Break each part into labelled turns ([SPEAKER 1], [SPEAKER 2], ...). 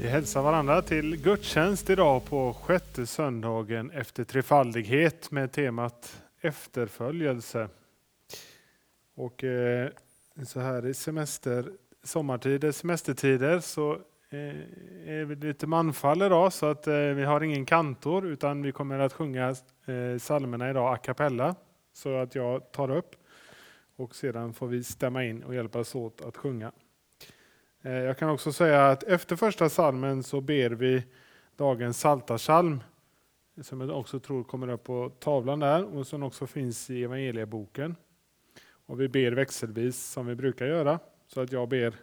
[SPEAKER 1] Vi hälsar varandra till gudstjänst idag på sjätte söndagen efter trefaldighet med temat efterföljelse. Och eh, så här i semester, sommartider, semestertider så eh, är vi lite manfall idag så att eh, vi har ingen kantor utan vi kommer att sjunga eh, psalmerna idag a cappella. Så att jag tar upp och sedan får vi stämma in och hjälpas åt att sjunga. Eh, jag kan också säga att efter första salmen så ber vi dagens saltarsalm som jag också tror kommer upp på tavlan där och som också finns i evangelieboken. Och vi ber växelvis som vi brukar göra. Så att jag ber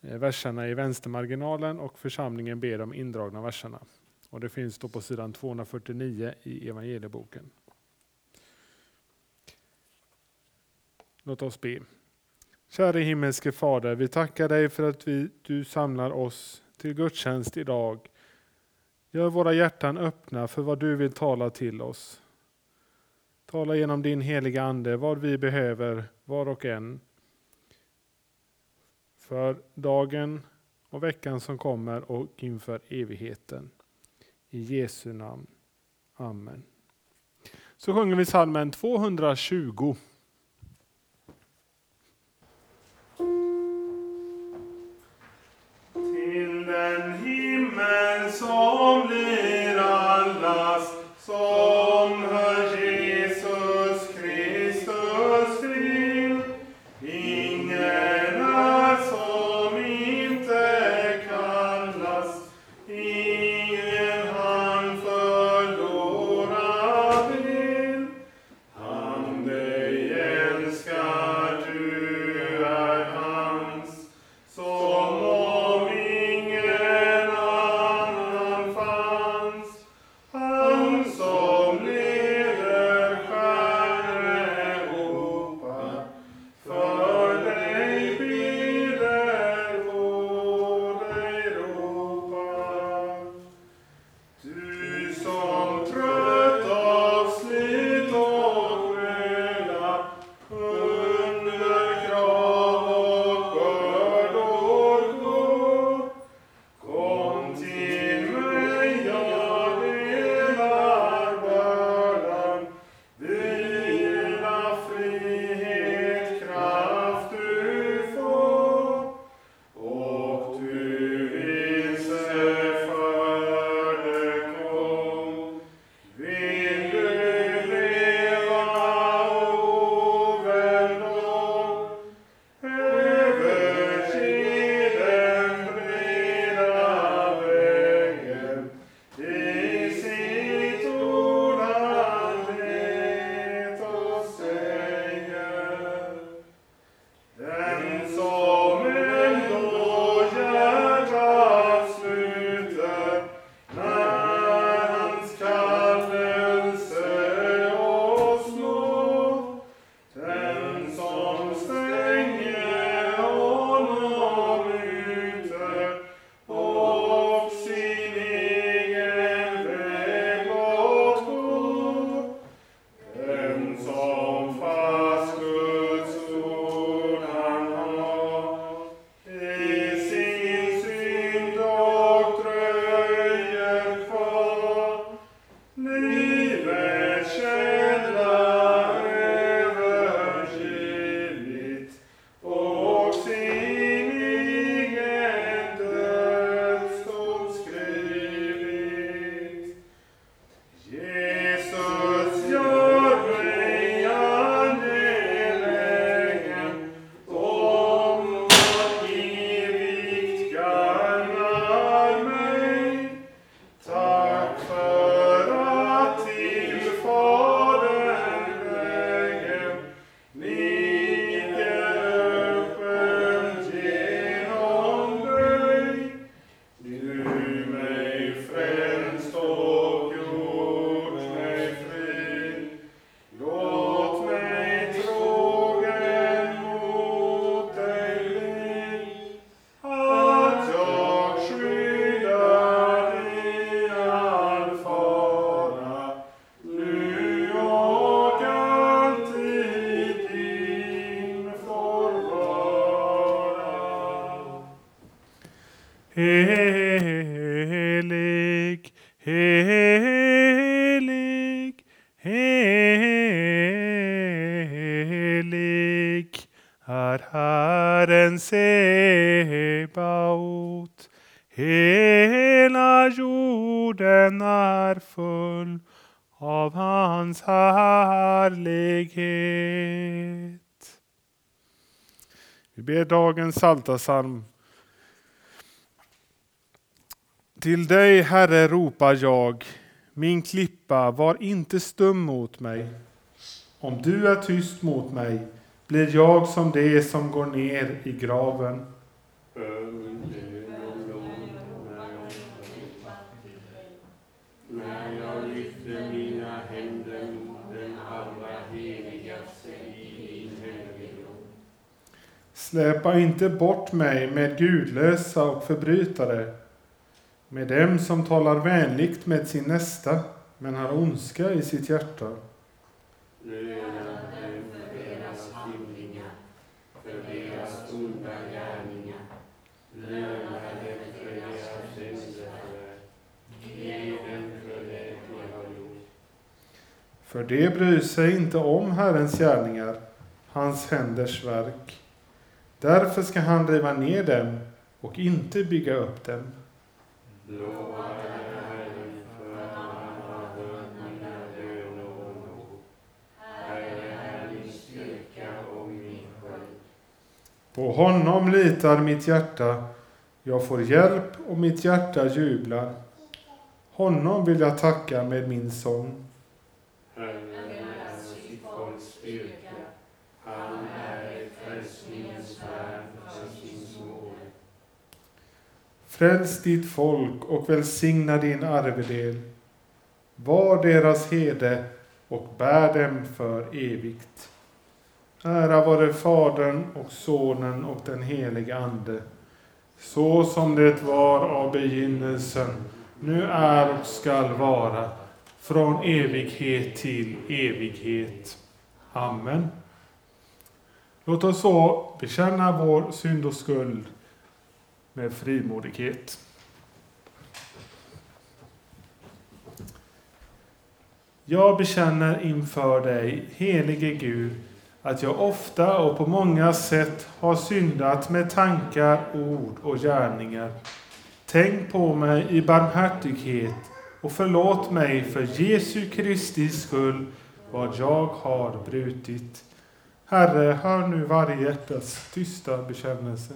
[SPEAKER 1] eh, verserna i vänstermarginalen och församlingen ber de indragna verserna. Och det finns då på sidan 249 i evangelieboken. Låt oss be. Käre himmelske Fader, vi tackar dig för att vi, du samlar oss till gudstjänst idag. Gör våra hjärtan öppna för vad du vill tala till oss. Tala genom din heliga Ande vad vi behöver, var och en. För dagen och veckan som kommer och inför evigheten. I Jesu namn. Amen. Så sjunger vi salmen 220.
[SPEAKER 2] Som blir
[SPEAKER 1] Herren Sebaot. Hela jorden är full av hans härlighet. Vi ber dagens psaltarpsalm. Till dig, Herre, ropar jag, min klippa, var inte stum mot mig. Om du är tyst mot mig blir jag som det som går ner i graven.
[SPEAKER 2] När jag lyfter mina händer mot den allra heligaste i din helgedom.
[SPEAKER 1] Släpa inte bort mig med gudlösa och förbrytare, med dem som talar vänligt med sin nästa, men har ondska i sitt hjärta.
[SPEAKER 2] Löna dem för deras handlingar, för deras onda gärningar. Löna dem för deras syndaförvärv. Ge dem för det de har gjort.
[SPEAKER 1] För det bryr sig inte om Herrens gärningar, hans händers verk. Därför ska han riva ner dem och inte bygga upp dem. På honom litar mitt hjärta, jag får hjälp och mitt hjärta jublar. Honom vill jag tacka med min sång.
[SPEAKER 2] Herren är sitt folks styrka. Han är ett frälsningens värn för sin svåre.
[SPEAKER 1] Fräls ditt folk och välsigna din arvedel. Var deras hede och bär dem för evigt. Ära vare Fadern och Sonen och den helige Ande, så som det var av begynnelsen, nu är och skall vara, från evighet till evighet. Amen. Låt oss så bekänna vår synd och skuld med frimodighet. Jag bekänner inför dig, helige Gud, att jag ofta och på många sätt har syndat med tankar, ord och gärningar. Tänk på mig i barmhärtighet och förlåt mig för Jesu Kristi skull vad jag har brutit. Herre, hör nu varje hjärtas tysta bekännelse.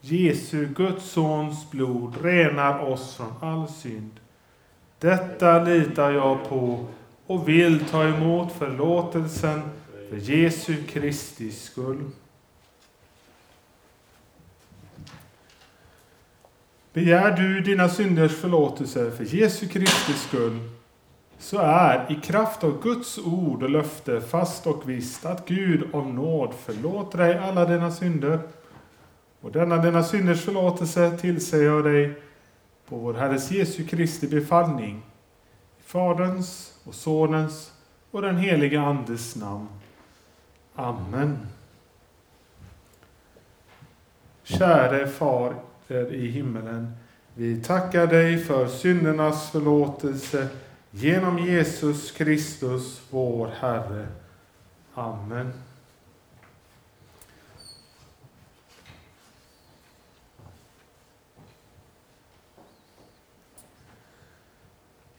[SPEAKER 1] Jesu, Guds sons blod renar oss från all synd. Detta litar jag på och vill ta emot förlåtelsen för Jesu Kristi skull. Begär du dina synders förlåtelse för Jesu Kristi skull, så är i kraft av Guds ord och löfte fast och visst att Gud av nåd förlåter dig alla dina synder. Och denna dina synders förlåtelse tillsäger jag dig på vår Herres Jesu Kristi befallning, Faderns och Sonens och den helige Andes namn. Amen. Käre Far i himmelen, vi tackar dig för syndernas förlåtelse genom Jesus Kristus, vår Herre. Amen.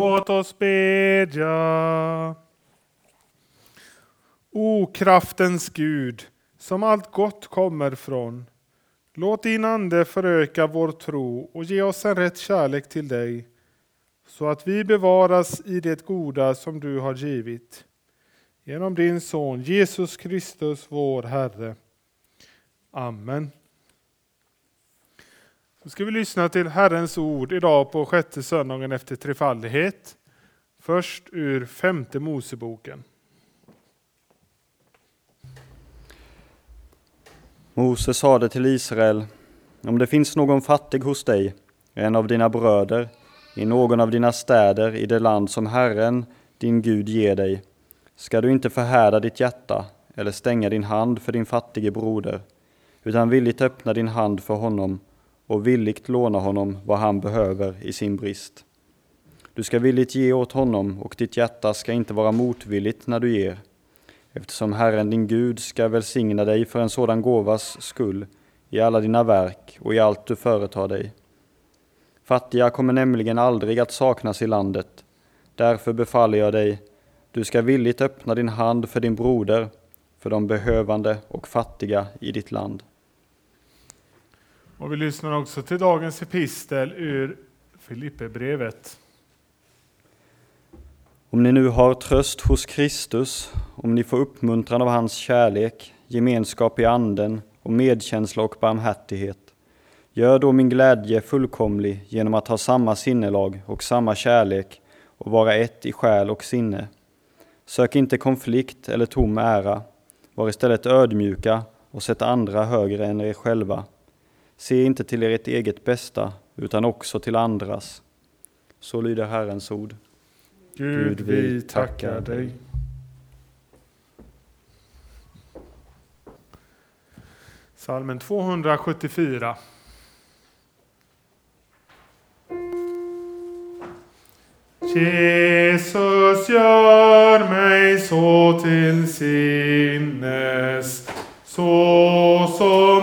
[SPEAKER 1] Låt oss bedja. O kraftens Gud, som allt gott kommer från. Låt din Ande föröka vår tro och ge oss en rätt kärlek till dig, så att vi bevaras i det goda som du har givit. Genom din Son Jesus Kristus, vår Herre. Amen. Så ska vi lyssna till Herrens ord idag på sjätte söndagen efter trefaldighet. Först ur femte Moseboken.
[SPEAKER 3] Mose sade till Israel, om det finns någon fattig hos dig, en av dina bröder, i någon av dina städer i det land som Herren, din Gud, ger dig, ska du inte förhärda ditt hjärta eller stänga din hand för din fattige broder, utan villigt öppna din hand för honom och villigt låna honom vad han behöver i sin brist. Du ska villigt ge åt honom och ditt hjärta ska inte vara motvilligt när du ger, eftersom Herren din Gud ska välsigna dig för en sådan gåvas skull i alla dina verk och i allt du företar dig. Fattiga kommer nämligen aldrig att saknas i landet. Därför befaller jag dig, du ska villigt öppna din hand för din broder, för de behövande och fattiga i ditt land.
[SPEAKER 1] Och vi lyssnar också till dagens epistel ur Filipperbrevet.
[SPEAKER 3] Om ni nu har tröst hos Kristus, om ni får uppmuntran av hans kärlek, gemenskap i anden och medkänsla och barmhärtighet, gör då min glädje fullkomlig genom att ha samma sinnelag och samma kärlek och vara ett i själ och sinne. Sök inte konflikt eller tom ära, var istället ödmjuka och sätt andra högre än er själva. Se inte till ert eget bästa, utan också till andras. Så lyder Herrens ord.
[SPEAKER 1] Gud, vi tackar dig. Salmen 274. Jesus gör mig så till sinnes så som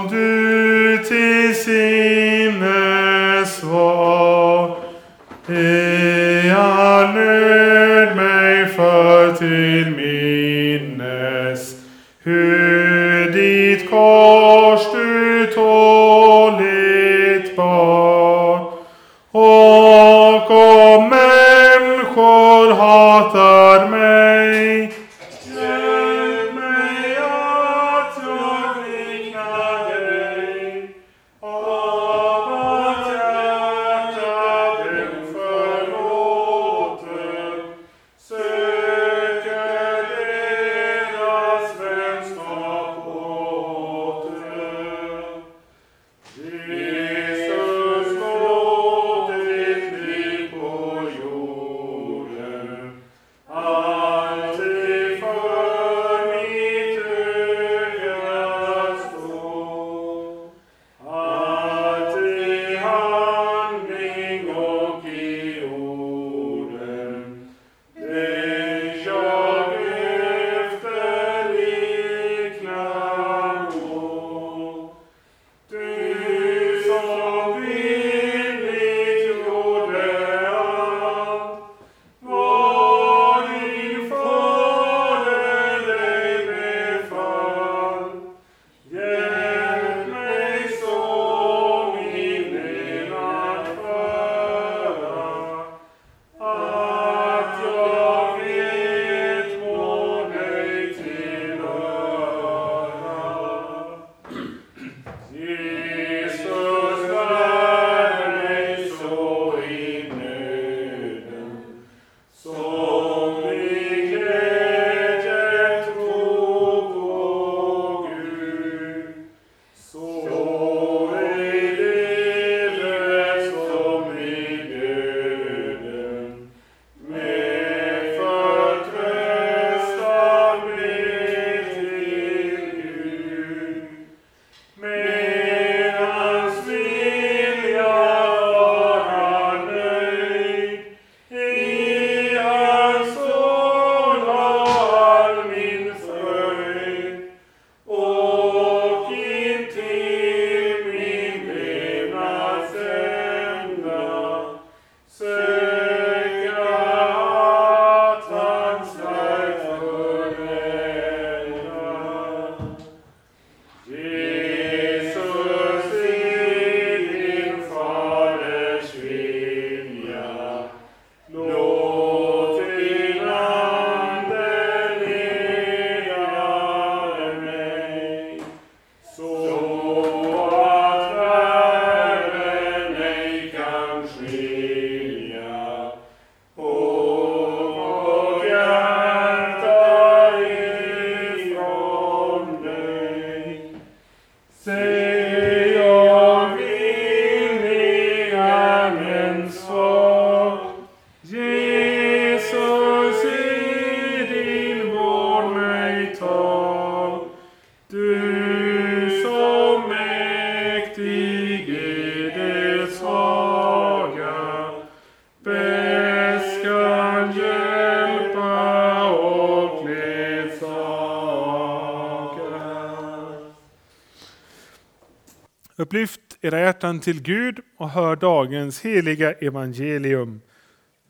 [SPEAKER 1] Upplyft era hjärtan till Gud och hör dagens heliga evangelium.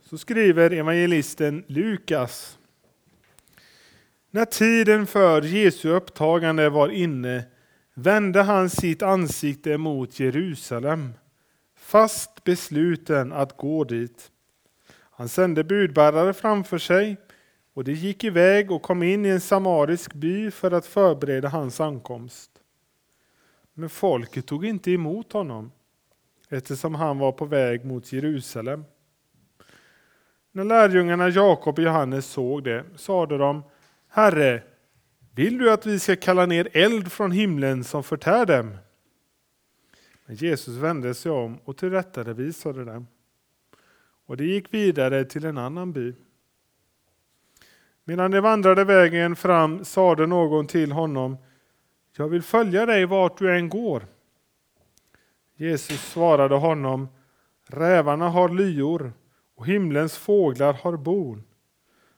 [SPEAKER 1] Så skriver evangelisten Lukas. När tiden för Jesu upptagande var inne vände han sitt ansikte mot Jerusalem, fast besluten att gå dit. Han sände budbärare framför sig och de gick iväg och kom in i en samarisk by för att förbereda hans ankomst. Men folket tog inte emot honom eftersom han var på väg mot Jerusalem. När lärjungarna Jakob och Johannes såg det sade de Herre, vill du att vi ska kalla ner eld från himlen som förtär dem? Men Jesus vände sig om och tillrättavisade dem. Och de gick vidare till en annan by. Medan de vandrade vägen fram sade någon till honom, jag vill följa dig vart du än går. Jesus svarade honom, rävarna har lyor och himlens fåglar har bon,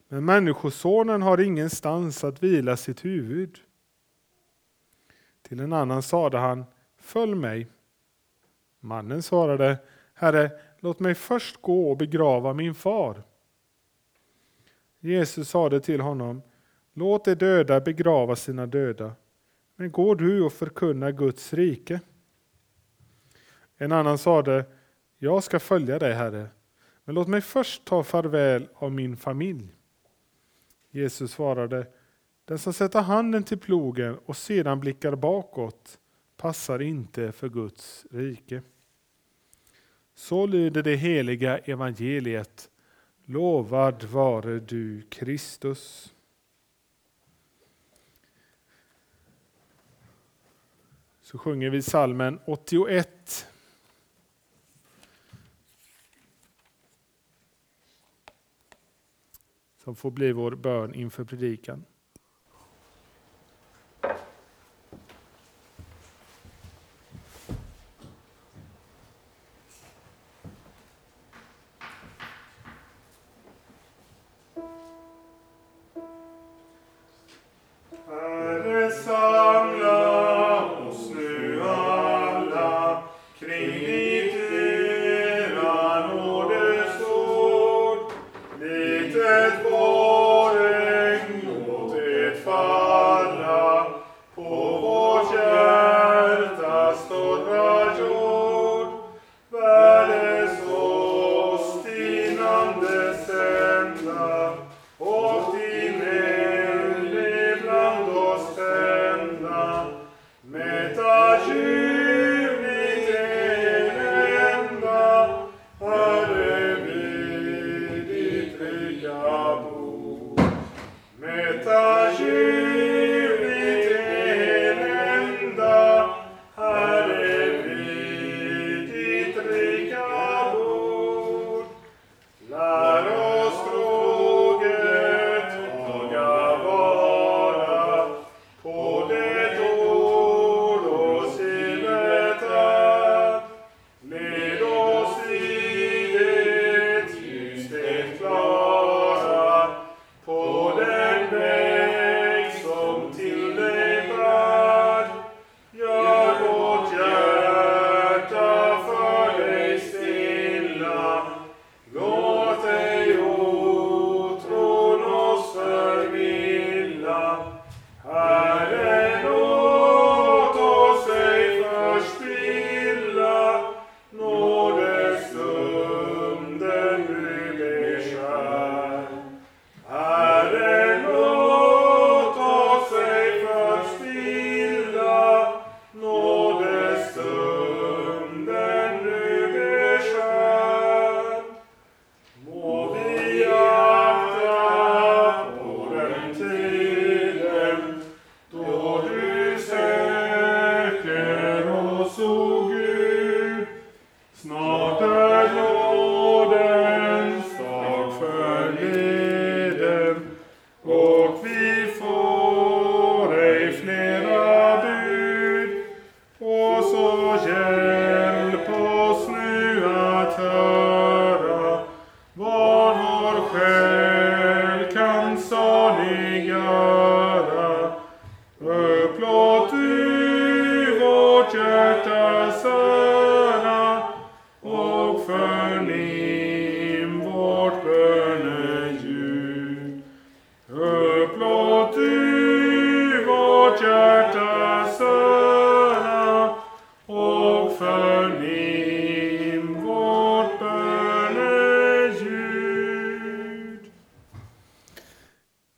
[SPEAKER 1] men Människosonen har ingenstans att vila sitt huvud. Till en annan sade han, följ mig. Mannen svarade, Herre, låt mig först gå och begrava min far. Jesus sade till honom, låt de döda begrava sina döda, men går du och förkunnar Guds rike. En annan sade, jag ska följa dig, Herre, men låt mig först ta farväl av min familj. Jesus svarade, den som sätter handen till plogen och sedan blickar bakåt passar inte för Guds rike. Så lyder det heliga evangeliet. Lovad vare du Kristus. Så sjunger vi salmen 81. Som får bli vår bön inför predikan.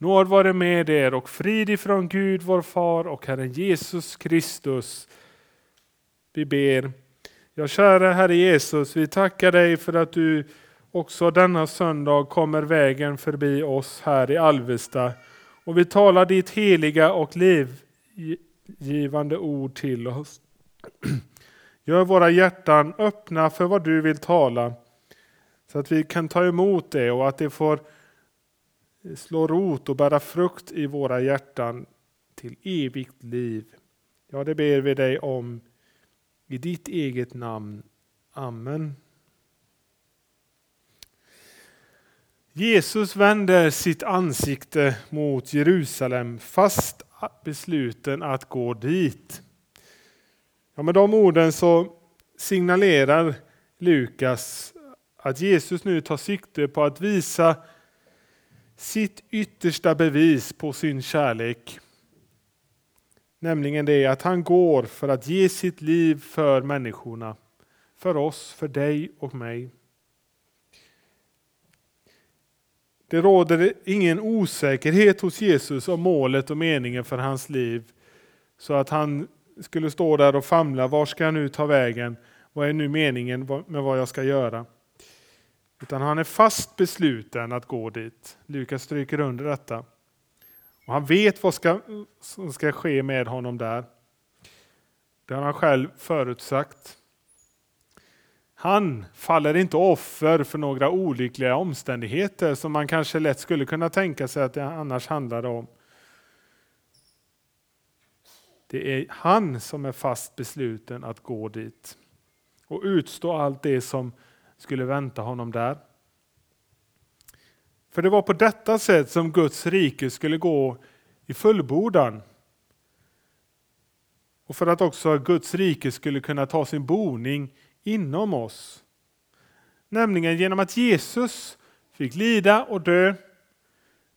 [SPEAKER 1] Nåd vare med er och frid ifrån Gud vår far och Herren Jesus Kristus. Vi ber. Ja, kära Herre Jesus, vi tackar dig för att du också denna söndag kommer vägen förbi oss här i Alvesta. Och vi talar ditt heliga och livgivande ord till oss. Gör våra hjärtan öppna för vad du vill tala så att vi kan ta emot det och att det får slå rot och bära frukt i våra hjärtan till evigt liv. Ja, det ber vi dig om i ditt eget namn. Amen. Jesus vänder sitt ansikte mot Jerusalem fast besluten att gå dit. Ja, med de orden så signalerar Lukas att Jesus nu tar sikte på att visa sitt yttersta bevis på sin kärlek. Nämligen det att han går för att ge sitt liv för människorna. För oss, för dig och mig. Det råder ingen osäkerhet hos Jesus om målet och meningen för hans liv. Så att han skulle stå där och famla. Var ska jag nu ta vägen? Vad är nu meningen med vad jag ska göra? Utan han är fast besluten att gå dit. Lukas stryker under detta. Och han vet vad ska, som ska ske med honom där. Det har han själv förutsagt. Han faller inte offer för några olyckliga omständigheter som man kanske lätt skulle kunna tänka sig att det annars handlade om. Det är han som är fast besluten att gå dit och utstå allt det som skulle vänta honom där. För det var på detta sätt som Guds rike skulle gå i fullbordan. Och för att också Guds rike skulle kunna ta sin boning inom oss. Nämligen genom att Jesus fick lida och dö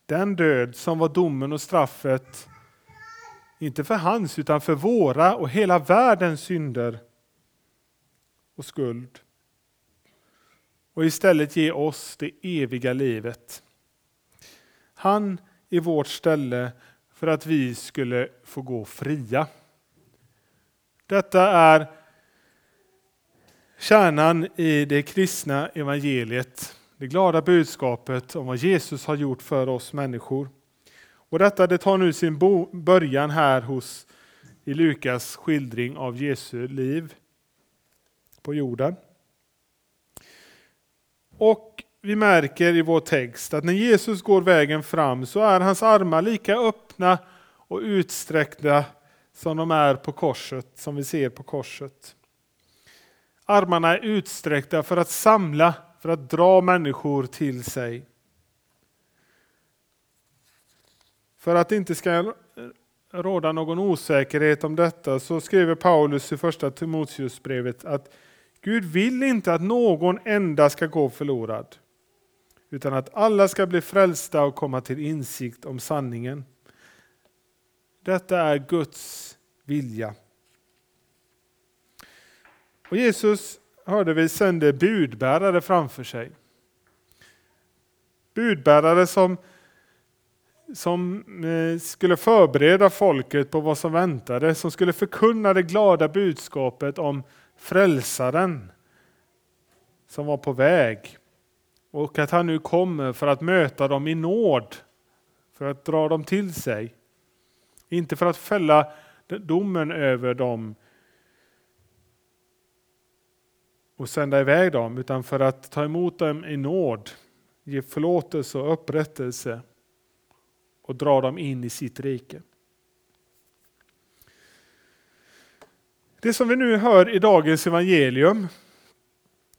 [SPEAKER 1] den död som var domen och straffet, inte för hans utan för våra och hela världens synder och skuld. Och istället ge oss det eviga livet. Han i vårt ställe för att vi skulle få gå fria. Detta är kärnan i det kristna evangeliet. Det glada budskapet om vad Jesus har gjort för oss människor. Och detta det tar nu sin början här hos, i Lukas skildring av Jesu liv på jorden. Och vi märker i vår text att när Jesus går vägen fram så är hans armar lika öppna och utsträckta som de är på korset, som vi ser på korset. Armarna är utsträckta för att samla, för att dra människor till sig. För att det inte ska råda någon osäkerhet om detta så skriver Paulus i första Timoteusbrevet att Gud vill inte att någon enda ska gå förlorad, utan att alla ska bli frälsta och komma till insikt om sanningen. Detta är Guds vilja. Och Jesus, hörde vi, sände budbärare framför sig. Budbärare som, som eh, skulle förbereda folket på vad som väntade, som skulle förkunna det glada budskapet om frälsaren som var på väg. Och att han nu kommer för att möta dem i nåd, för att dra dem till sig. Inte för att fälla domen över dem och sända iväg dem, utan för att ta emot dem i nåd, ge förlåtelse och upprättelse och dra dem in i sitt rike. Det som vi nu hör i dagens evangelium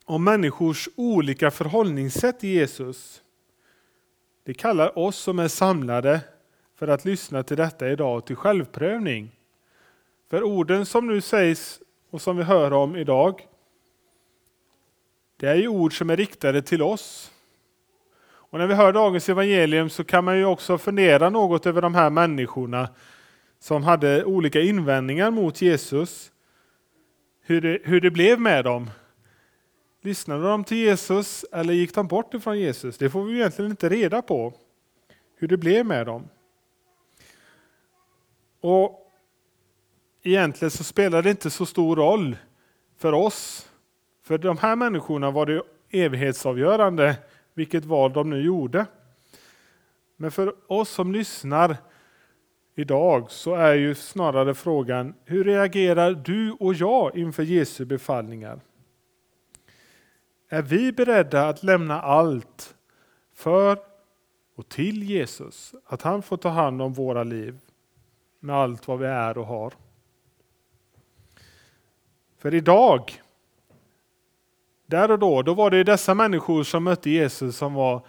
[SPEAKER 1] om människors olika förhållningssätt till Jesus, det kallar oss som är samlade för att lyssna till detta idag till självprövning. För orden som nu sägs och som vi hör om idag, det är ju ord som är riktade till oss. Och när vi hör dagens evangelium så kan man ju också fundera något över de här människorna som hade olika invändningar mot Jesus. Hur det, hur det blev med dem. Lyssnade de till Jesus eller gick de bort ifrån Jesus? Det får vi egentligen inte reda på. Hur det blev med dem. Och Egentligen så spelar det inte så stor roll för oss för de här människorna var det evighetsavgörande vilket val de nu gjorde. Men för oss som lyssnar idag så är ju snarare frågan, hur reagerar du och jag inför Jesu befallningar? Är vi beredda att lämna allt för och till Jesus? Att han får ta hand om våra liv med allt vad vi är och har. För idag, där och då, då var det dessa människor som mötte Jesus som var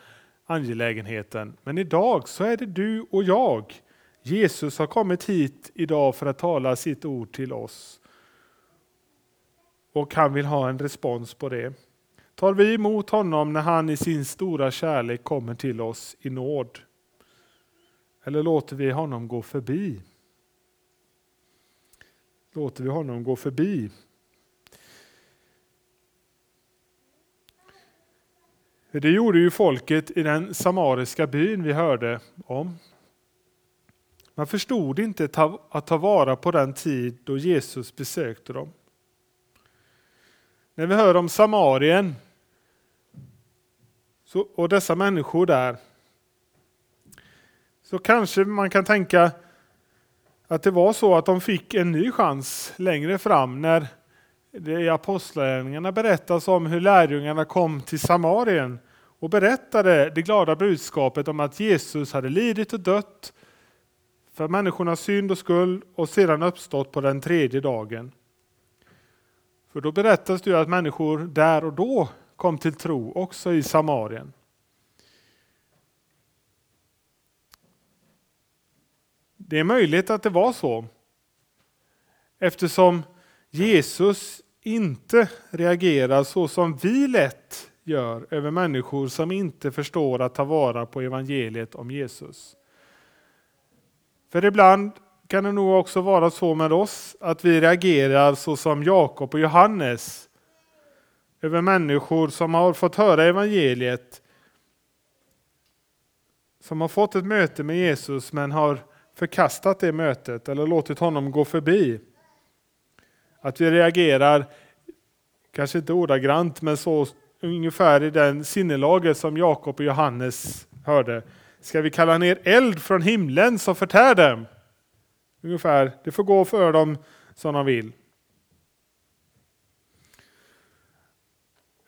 [SPEAKER 1] angelägenheten. Men idag så är det du och jag. Jesus har kommit hit idag för att tala sitt ord till oss. Och han vill ha en respons på det. Tar vi emot honom när han i sin stora kärlek kommer till oss i nåd? Eller låter vi honom gå förbi? Låter vi honom gå förbi? Det gjorde ju folket i den samariska byn vi hörde om. Man förstod inte att ta vara på den tid då Jesus besökte dem. När vi hör om Samarien och dessa människor där så kanske man kan tänka att det var så att de fick en ny chans längre fram när det i Apostlagärningarna berättas om hur lärjungarna kom till Samarien och berättade det glada budskapet om att Jesus hade lidit och dött för människornas synd och skuld och sedan uppstått på den tredje dagen. För då berättas det att människor där och då kom till tro också i Samarien. Det är möjligt att det var så. Eftersom Jesus inte reagerar så som vi lätt gör över människor som inte förstår att ta vara på evangeliet om Jesus. För ibland kan det nog också vara så med oss att vi reagerar så som Jakob och Johannes över människor som har fått höra evangeliet, som har fått ett möte med Jesus men har förkastat det mötet eller låtit honom gå förbi. Att vi reagerar, kanske inte ordagrant, men så ungefär i den sinnelaget som Jakob och Johannes hörde. Ska vi kalla ner eld från himlen som förtär dem? Ungefär, det får gå för dem som de vill.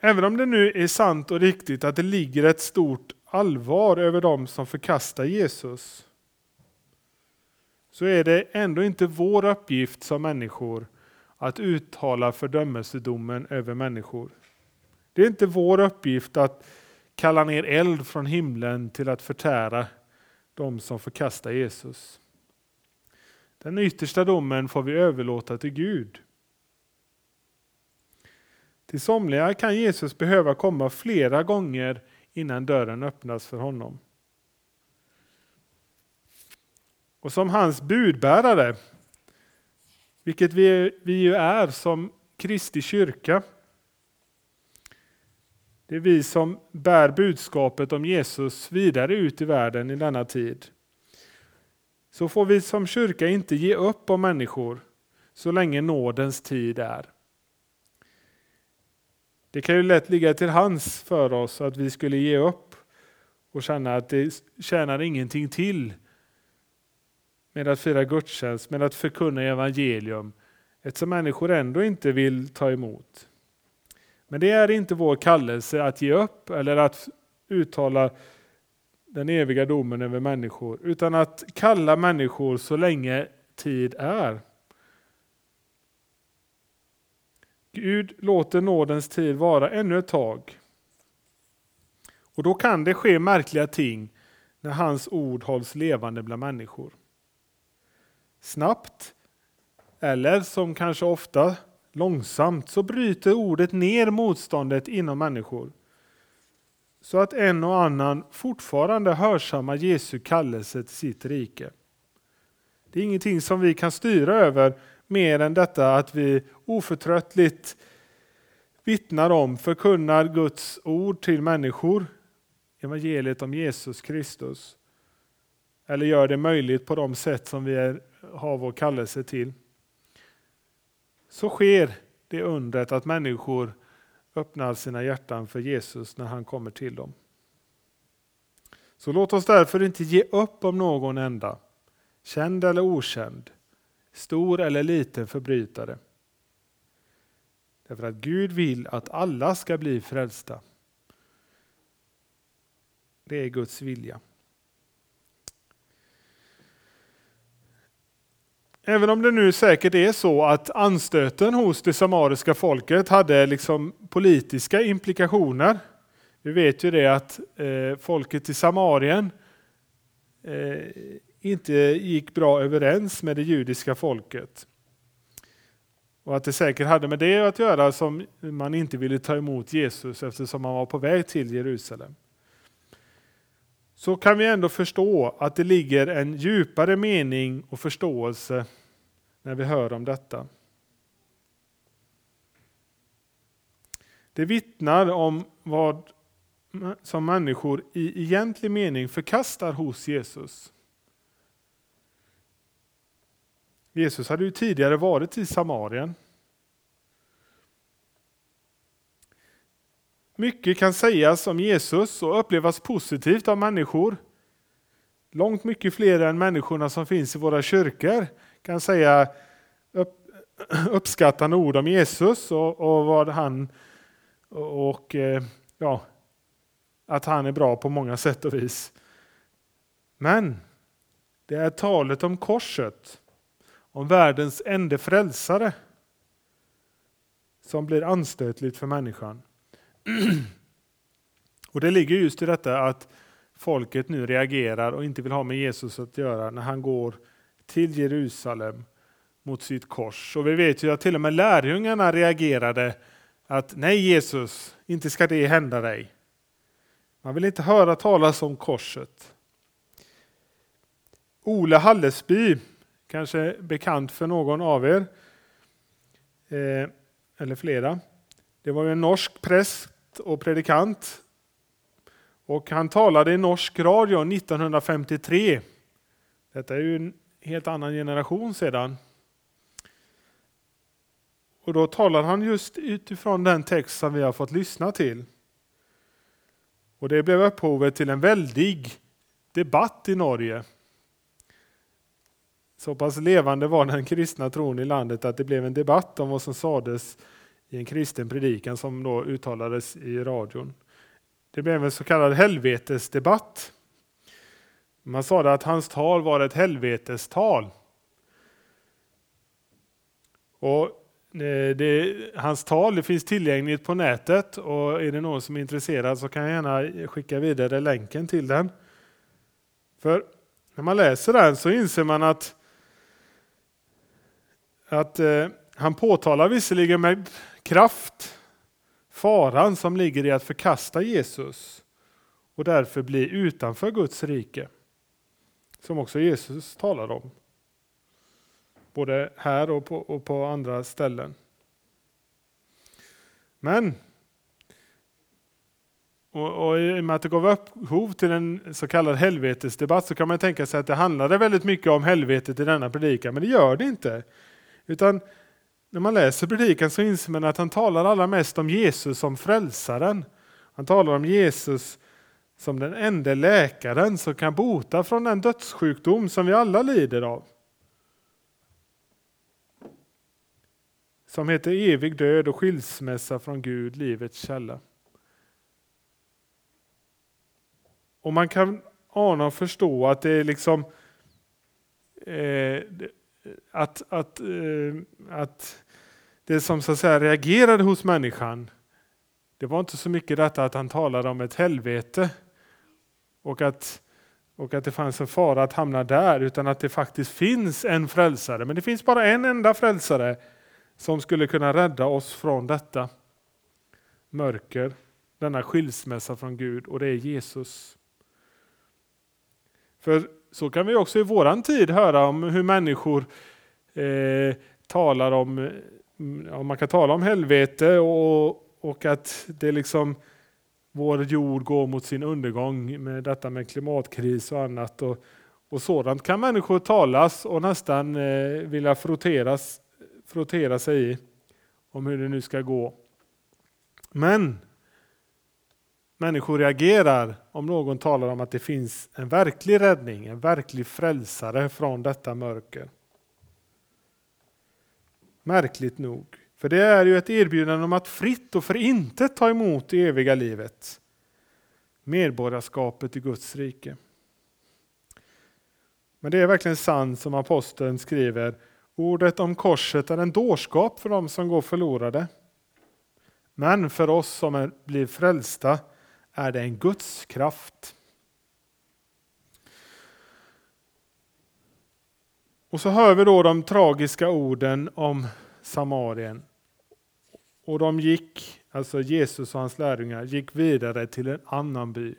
[SPEAKER 1] Även om det nu är sant och riktigt att det ligger ett stort allvar över dem som förkastar Jesus, så är det ändå inte vår uppgift som människor att uttala fördömelsedomen över människor. Det är inte vår uppgift att kallar ner eld från himlen till att förtära de som förkastar Jesus. Den yttersta domen får vi överlåta till Gud. Till somliga kan Jesus behöva komma flera gånger innan dörren öppnas för honom. Och som hans budbärare, vilket vi, vi ju är som Kristi kyrka, det är vi som bär budskapet om Jesus vidare ut i världen i denna tid. Så får vi som kyrka inte ge upp om människor så länge nådens tid är. Det kan ju lätt ligga till hands för oss att vi skulle ge upp och känna att det tjänar ingenting till med att fira gudstjänst, med att förkunna evangelium, eftersom människor ändå inte vill ta emot. Men det är inte vår kallelse att ge upp eller att uttala den eviga domen över människor, utan att kalla människor så länge tid är. Gud låter nådens tid vara ännu ett tag. Och då kan det ske märkliga ting när hans ord hålls levande bland människor. Snabbt, eller som kanske ofta långsamt, så bryter ordet ner motståndet inom människor. Så att en och annan fortfarande hörsammar Jesu kallelse till sitt rike. Det är ingenting som vi kan styra över mer än detta att vi oförtröttligt vittnar om, förkunnar Guds ord till människor, evangeliet om Jesus Kristus. Eller gör det möjligt på de sätt som vi är, har vår kallelse till. Så sker det undret att människor öppnar sina hjärtan för Jesus när han kommer till dem. Så låt oss därför inte ge upp om någon enda. känd eller okänd, stor eller liten förbrytare. Därför att Gud vill att alla ska bli frälsta. Det är Guds vilja. Även om det nu säkert är så att anstöten hos det samariska folket hade liksom politiska implikationer. Vi vet ju det att eh, folket i Samarien eh, inte gick bra överens med det judiska folket. Och att det säkert hade med det att göra som man inte ville ta emot Jesus eftersom han var på väg till Jerusalem. Så kan vi ändå förstå att det ligger en djupare mening och förståelse när vi hör om detta. Det vittnar om vad som människor i egentlig mening förkastar hos Jesus. Jesus hade ju tidigare varit i Samarien. Mycket kan sägas om Jesus och upplevas positivt av människor. Långt mycket fler än människorna som finns i våra kyrkor kan säga upp, uppskattande ord om Jesus och, och vad han och eh, ja, att han är bra på många sätt och vis. Men det är talet om korset, om världens enda frälsare, som blir anstötligt för människan. Och det ligger just i detta att folket nu reagerar och inte vill ha med Jesus att göra när han går till Jerusalem mot sitt kors. Och vi vet ju att till och med lärjungarna reagerade att nej Jesus, inte ska det hända dig. Man vill inte höra talas om korset. Ole Hallesby, kanske bekant för någon av er, eh, eller flera. Det var en norsk präst och predikant. Och han talade i norsk radio 1953. Detta är ju helt annan generation sedan. Och då talar han just utifrån den text som vi har fått lyssna till. Och det blev upphovet till en väldig debatt i Norge. Så pass levande var den kristna tron i landet att det blev en debatt om vad som sades i en kristen predikan som då uttalades i radion. Det blev en så kallad helvetesdebatt. Man sa att hans tal var ett helvetestal. Och eh, det, hans tal det finns tillgängligt på nätet och är det någon som är intresserad så kan jag gärna skicka vidare länken till den. För när man läser den så inser man att, att eh, han påtalar visserligen med kraft faran som ligger i att förkasta Jesus och därför bli utanför Guds rike. Som också Jesus talar om både här och på, och på andra ställen. Men och, och I och med att det gav upphov till en så kallad helvetesdebatt så kan man tänka sig att det handlade väldigt mycket om helvetet i denna predikan, men det gör det inte. Utan när man läser predikan så inser man att han talar allra mest om Jesus som frälsaren. Han talar om Jesus som den enda läkaren som kan bota från den dödssjukdom som vi alla lider av. som heter Evig död och skilsmässa från Gud, livets källa. Och man kan ana och förstå att det är liksom eh, att, att, eh, att det som så att säga reagerade hos människan, det var inte så mycket detta att han talade om ett helvete och att, och att det fanns en fara att hamna där, utan att det faktiskt finns en frälsare. Men det finns bara en enda frälsare som skulle kunna rädda oss från detta mörker, denna skilsmässa från Gud och det är Jesus. För så kan vi också i våran tid höra om hur människor eh, talar om, ja, man kan tala om helvete och, och att det liksom vår jord går mot sin undergång med detta med klimatkris och annat. Och, och sådant kan människor talas och nästan eh, vilja frotteras frottera sig i om hur det nu ska gå. Men människor reagerar om någon talar om att det finns en verklig räddning, en verklig frälsare från detta mörker. Märkligt nog. För det är ju ett erbjudande om att fritt och för inte ta emot det eviga livet. Medborgarskapet i Guds rike. Men det är verkligen sant som aposteln skriver. Ordet om korset är en dårskap för dem som går förlorade. Men för oss som är, blir frälsta är det en Guds kraft. Och så hör vi då de tragiska orden om Samarien. Och de gick, alltså Jesus och hans lärjungar, gick vidare till en annan by.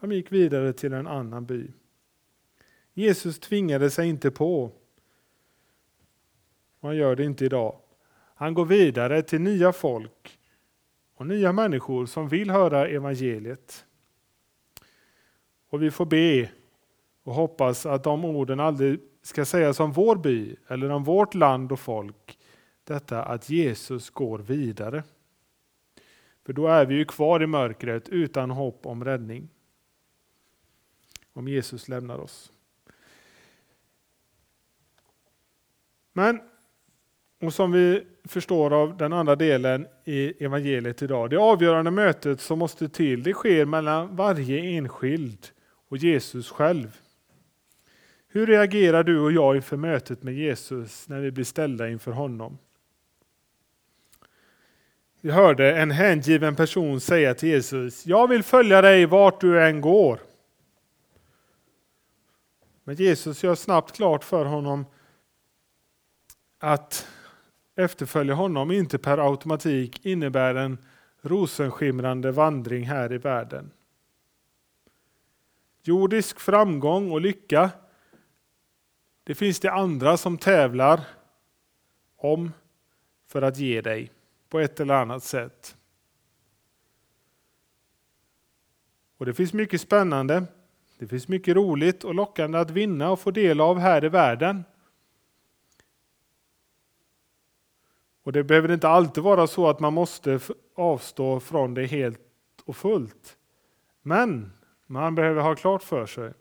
[SPEAKER 1] De gick vidare till en annan by. Jesus tvingade sig inte på. Och han gör det inte idag. Han går vidare till nya folk och nya människor som vill höra evangeliet. Och vi får be och hoppas att de orden aldrig ska sägas om vår by eller om vårt land och folk. Detta att Jesus går vidare. För då är vi ju kvar i mörkret utan hopp om räddning. Om Jesus lämnar oss. Men, och som vi förstår av den andra delen i evangeliet idag, det avgörande mötet som måste till, det sker mellan varje enskild och Jesus själv. Hur reagerar du och jag inför mötet med Jesus när vi blir ställda inför honom? Vi hörde en hängiven person säga till Jesus, jag vill följa dig vart du än går. Men Jesus gör snabbt klart för honom att efterfölja honom inte per automatik innebär en rosenskimrande vandring här i världen. Jordisk framgång och lycka, det finns det andra som tävlar om för att ge dig på ett eller annat sätt. Och Det finns mycket spännande, det finns mycket roligt och lockande att vinna och få del av här i världen. Och det behöver inte alltid vara så att man måste avstå från det helt och fullt. Men man behöver ha klart för sig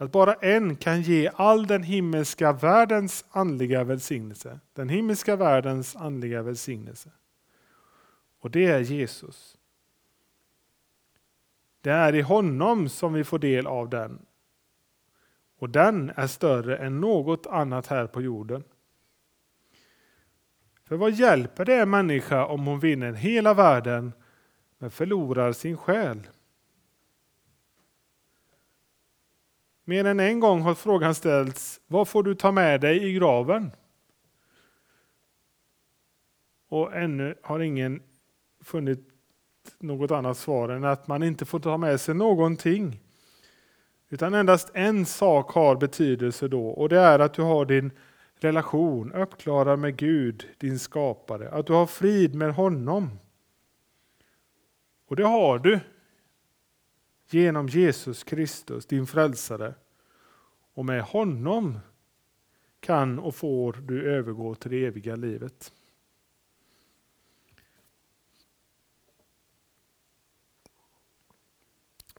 [SPEAKER 1] att bara en kan ge all den himmelska världens andliga välsignelse. Den himmelska världens andliga välsignelse. Och det är Jesus. Det är i honom som vi får del av den. Och den är större än något annat här på jorden. För vad hjälper det en människa om hon vinner hela världen men förlorar sin själ? Mer än en gång har frågan ställts, vad får du ta med dig i graven? Och ännu har ingen funnit något annat svar än att man inte får ta med sig någonting. Utan endast en sak har betydelse då och det är att du har din relation uppklarad med Gud, din skapare. Att du har frid med honom. Och det har du genom Jesus Kristus, din frälsare. Och med honom kan och får du övergå till det eviga livet.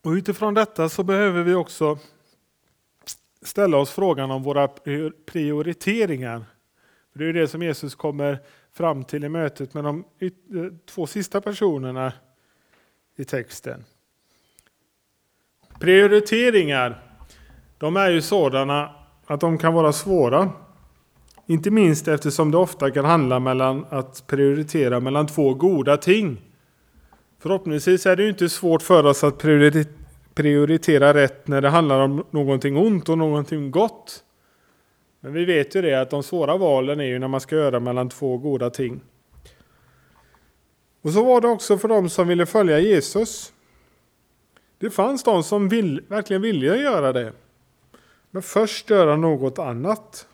[SPEAKER 1] Och utifrån detta så behöver vi också ställa oss frågan om våra prioriteringar. Det är det som Jesus kommer fram till i mötet med de eh, två sista personerna i texten. Prioriteringar, de är ju sådana att de kan vara svåra. Inte minst eftersom det ofta kan handla mellan att prioritera mellan två goda ting. Förhoppningsvis är det ju inte svårt för oss att prioritera rätt när det handlar om någonting ont och någonting gott. Men vi vet ju det att de svåra valen är ju när man ska göra mellan två goda ting. Och så var det också för dem som ville följa Jesus. Det fanns de som vill, verkligen ville göra det. Men först göra något annat.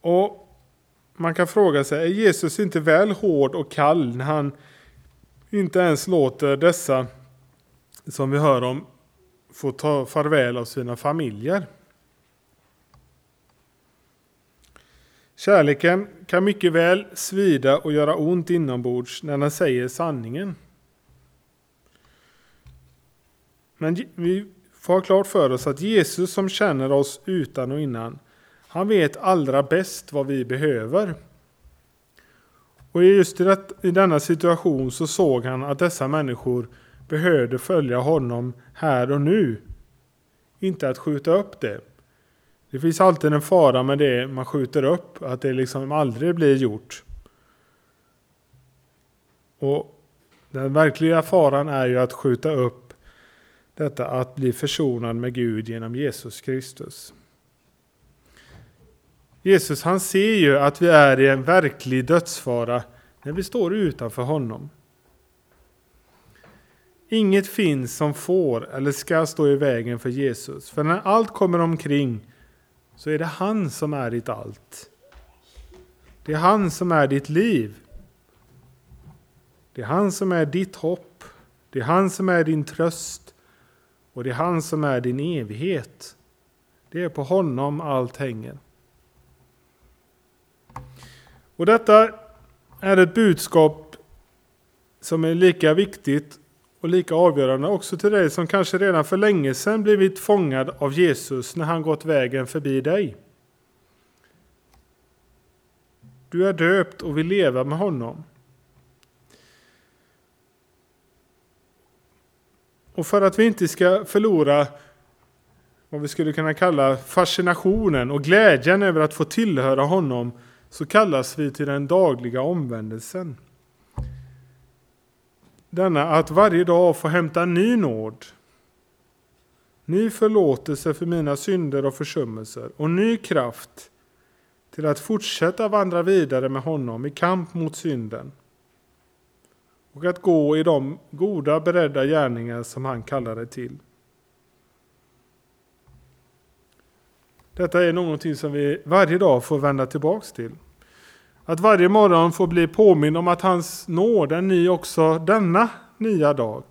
[SPEAKER 1] Och man kan fråga sig, är Jesus inte väl hård och kall när han inte ens låter dessa som vi hör om få ta farväl av sina familjer? Kärleken kan mycket väl svida och göra ont inombords när den säger sanningen. Men vi får ha klart för oss att Jesus som känner oss utan och innan, han vet allra bäst vad vi behöver. Och just i denna situation så såg han att dessa människor behövde följa honom här och nu. Inte att skjuta upp det. Det finns alltid en fara med det man skjuter upp, att det liksom aldrig blir gjort. Och den verkliga faran är ju att skjuta upp detta att bli försonad med Gud genom Jesus Kristus. Jesus han ser ju att vi är i en verklig dödsfara när vi står utanför honom. Inget finns som får eller ska stå i vägen för Jesus. För när allt kommer omkring så är det han som är ditt allt. Det är han som är ditt liv. Det är han som är ditt hopp. Det är han som är din tröst. Och det är han som är din evighet. Det är på honom allt hänger. Och detta är ett budskap som är lika viktigt och lika avgörande också till dig som kanske redan för länge sedan blivit fångad av Jesus när han gått vägen förbi dig. Du är döpt och vill leva med honom. Och för att vi inte ska förlora vad vi skulle kunna kalla fascinationen och glädjen över att få tillhöra honom så kallas vi till den dagliga omvändelsen. Denna att varje dag få hämta ny nåd, ny förlåtelse för mina synder och försummelser och ny kraft till att fortsätta vandra vidare med honom i kamp mot synden och att gå i de goda beredda gärningar som han kallade till. Detta är någonting som vi varje dag får vända tillbaks till. Att varje morgon få bli påminn om att hans nåd är ny också denna nya dag.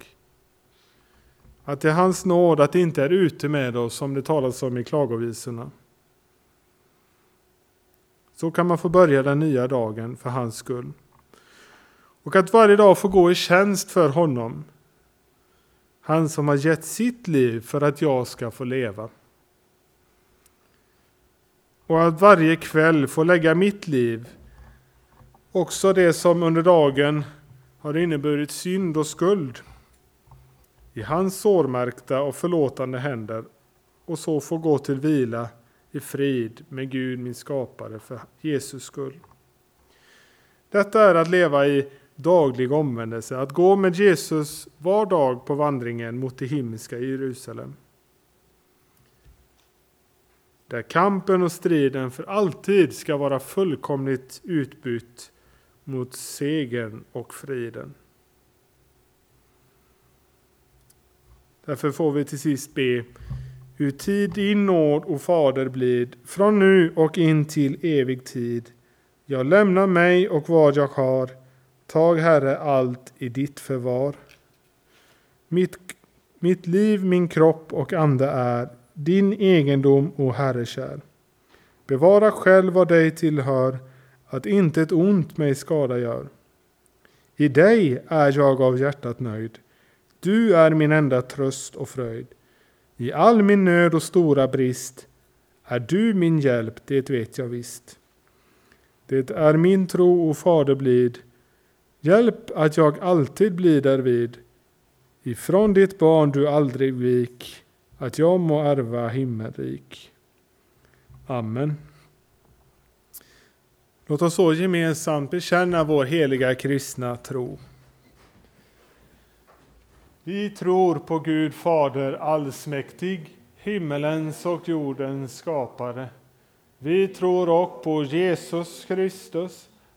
[SPEAKER 1] Att det är hans nåd att det inte är ute med oss som det talas om i klagovisorna. Så kan man få börja den nya dagen för hans skull. Och att varje dag få gå i tjänst för honom. Han som har gett sitt liv för att jag ska få leva. Och att varje kväll få lägga mitt liv Också det som under dagen har inneburit synd och skuld i hans sårmärkta och förlåtande händer och så få gå till vila i frid med Gud min skapare för Jesus skull. Detta är att leva i daglig omvändelse, att gå med Jesus var dag på vandringen mot det himmelska Jerusalem. Där kampen och striden för alltid ska vara fullkomligt utbytt mot segern och friden. Därför får vi till sist be hur tid din nåd och Fader blid, från nu och in till evig tid. Jag lämnar mig och vad jag har, tag Herre allt i ditt förvar. Mitt, mitt liv, min kropp och ande är din egendom, o Herre kär. Bevara själv vad dig tillhör, att inte ett ont mig skada gör. I dig är jag av hjärtat nöjd. Du är min enda tröst och fröjd. I all min nöd och stora brist är du min hjälp, det vet jag visst. Det är min tro, o Fader blid. Hjälp att jag alltid blir därvid. Ifrån ditt barn du aldrig vik, att jag må ärva himmelrik. Amen. Låt oss så gemensamt bekänna vår heliga kristna tro. Vi tror på Gud Fader allsmäktig, himmelens och jordens skapare. Vi tror också på Jesus Kristus,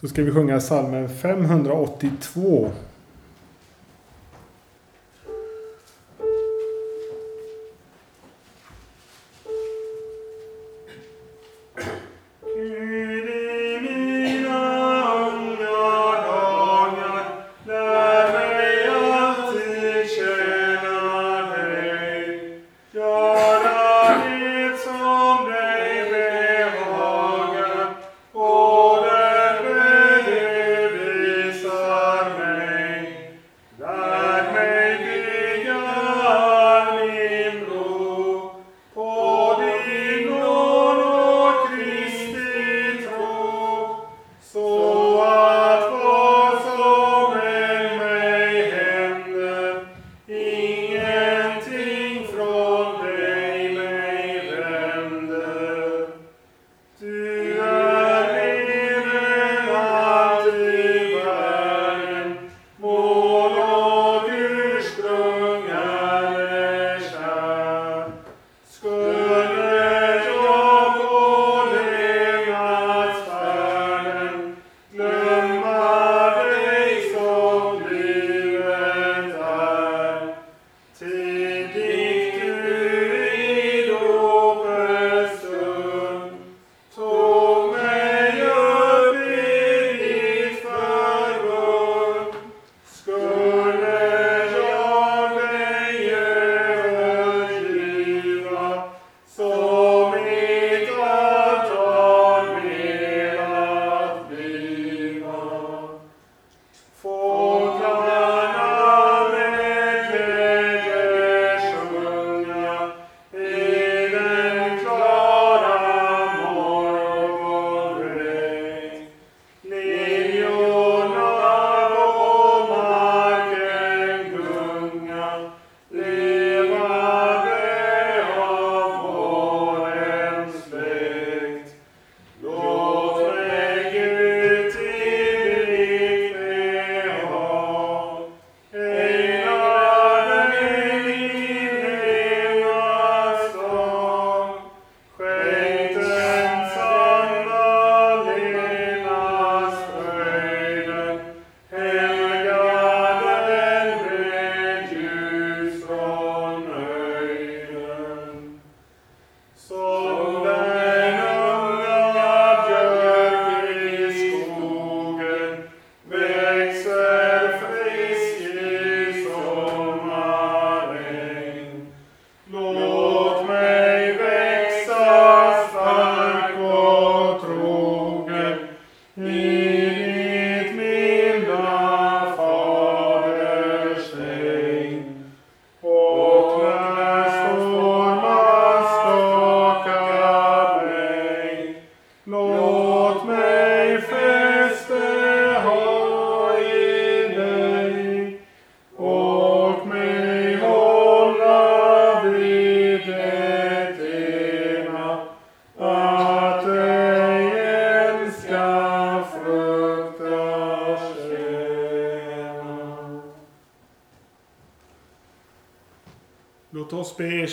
[SPEAKER 1] Så ska vi sjunga psalmen 582.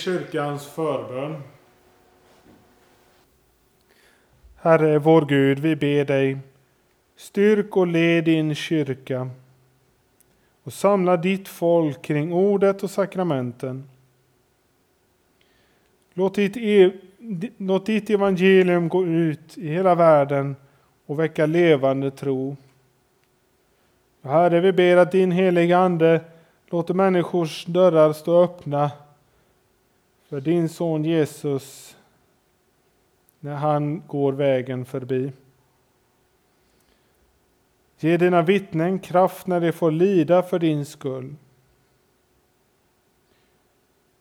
[SPEAKER 1] Kyrkans förbön. Herre vår Gud, vi ber dig, styrk och led din kyrka och samla ditt folk kring ordet och sakramenten. Låt ditt, e- låt ditt evangelium gå ut i hela världen och väcka levande tro. Herre, vi ber att din heliga Ande låter människors dörrar stå öppna för din son Jesus när han går vägen förbi. Ge dina vittnen kraft när de får lida för din skull.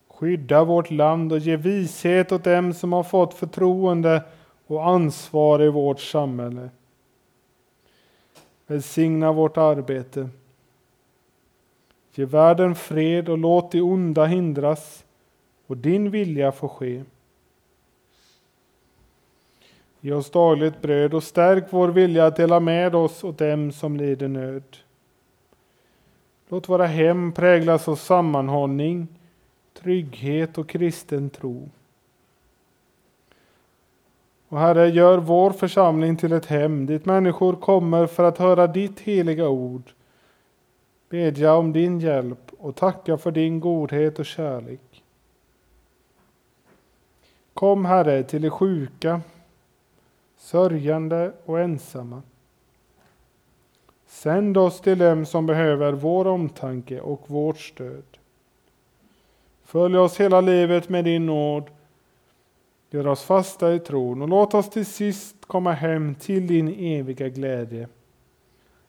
[SPEAKER 1] Skydda vårt land och ge vishet åt dem som har fått förtroende och ansvar i vårt samhälle. Välsigna vårt arbete. Ge världen fred och låt det onda hindras och din vilja får ske. Ge oss dagligt bröd och stärk vår vilja att dela med oss åt dem som lider nöd. Låt våra hem präglas av sammanhållning, trygghet och kristen tro. Och Herre, gör vår församling till ett hem dit människor kommer för att höra ditt heliga ord, bedja om din hjälp och tacka för din godhet och kärlek. Kom Herre till de sjuka, sörjande och ensamma. Sänd oss till dem som behöver vår omtanke och vårt stöd. Följ oss hela livet med din nåd. Gör oss fasta i tron och låt oss till sist komma hem till din eviga glädje.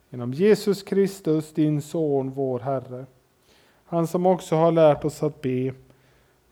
[SPEAKER 1] Genom Jesus Kristus, din son, vår Herre. Han som också har lärt oss att be.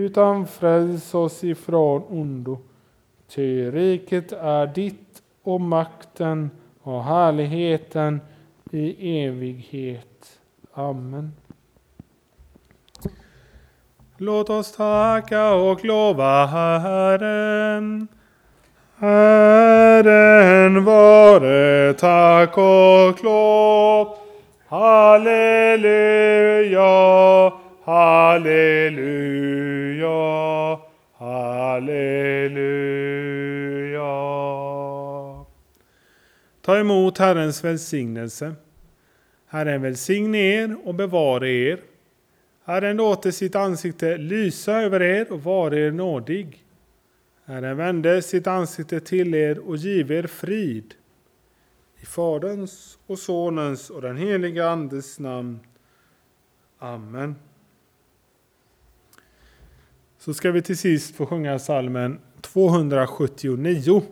[SPEAKER 1] utan fräls oss ifrån ondo. Ty riket är ditt och makten och härligheten i evighet. Amen. Låt oss tacka och lova Herren. Herren vare tack och lov. Halleluja, halleluja, halleluja. Ta emot Herrens välsignelse. Herren välsigne er och bevara er. Herren låter sitt ansikte lysa över er och vara er nådig. Herren vände sitt ansikte till er och give er frid. I Faderns och Sonens och den helige Andes namn. Amen. Så ska vi till sist få sjunga salmen 279.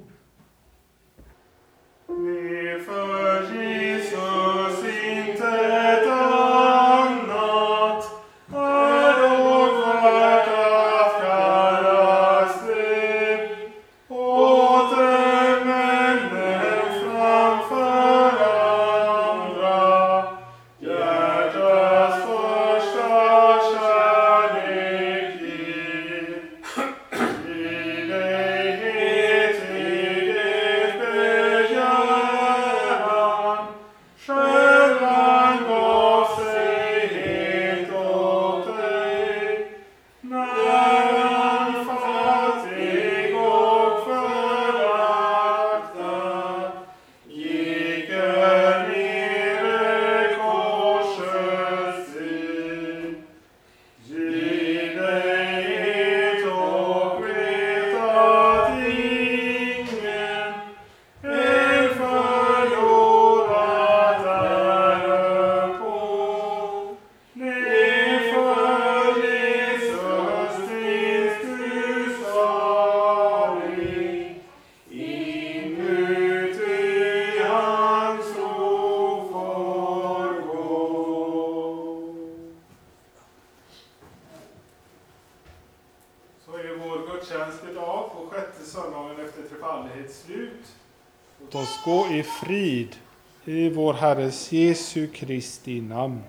[SPEAKER 1] Herres Jesu Kristi namn.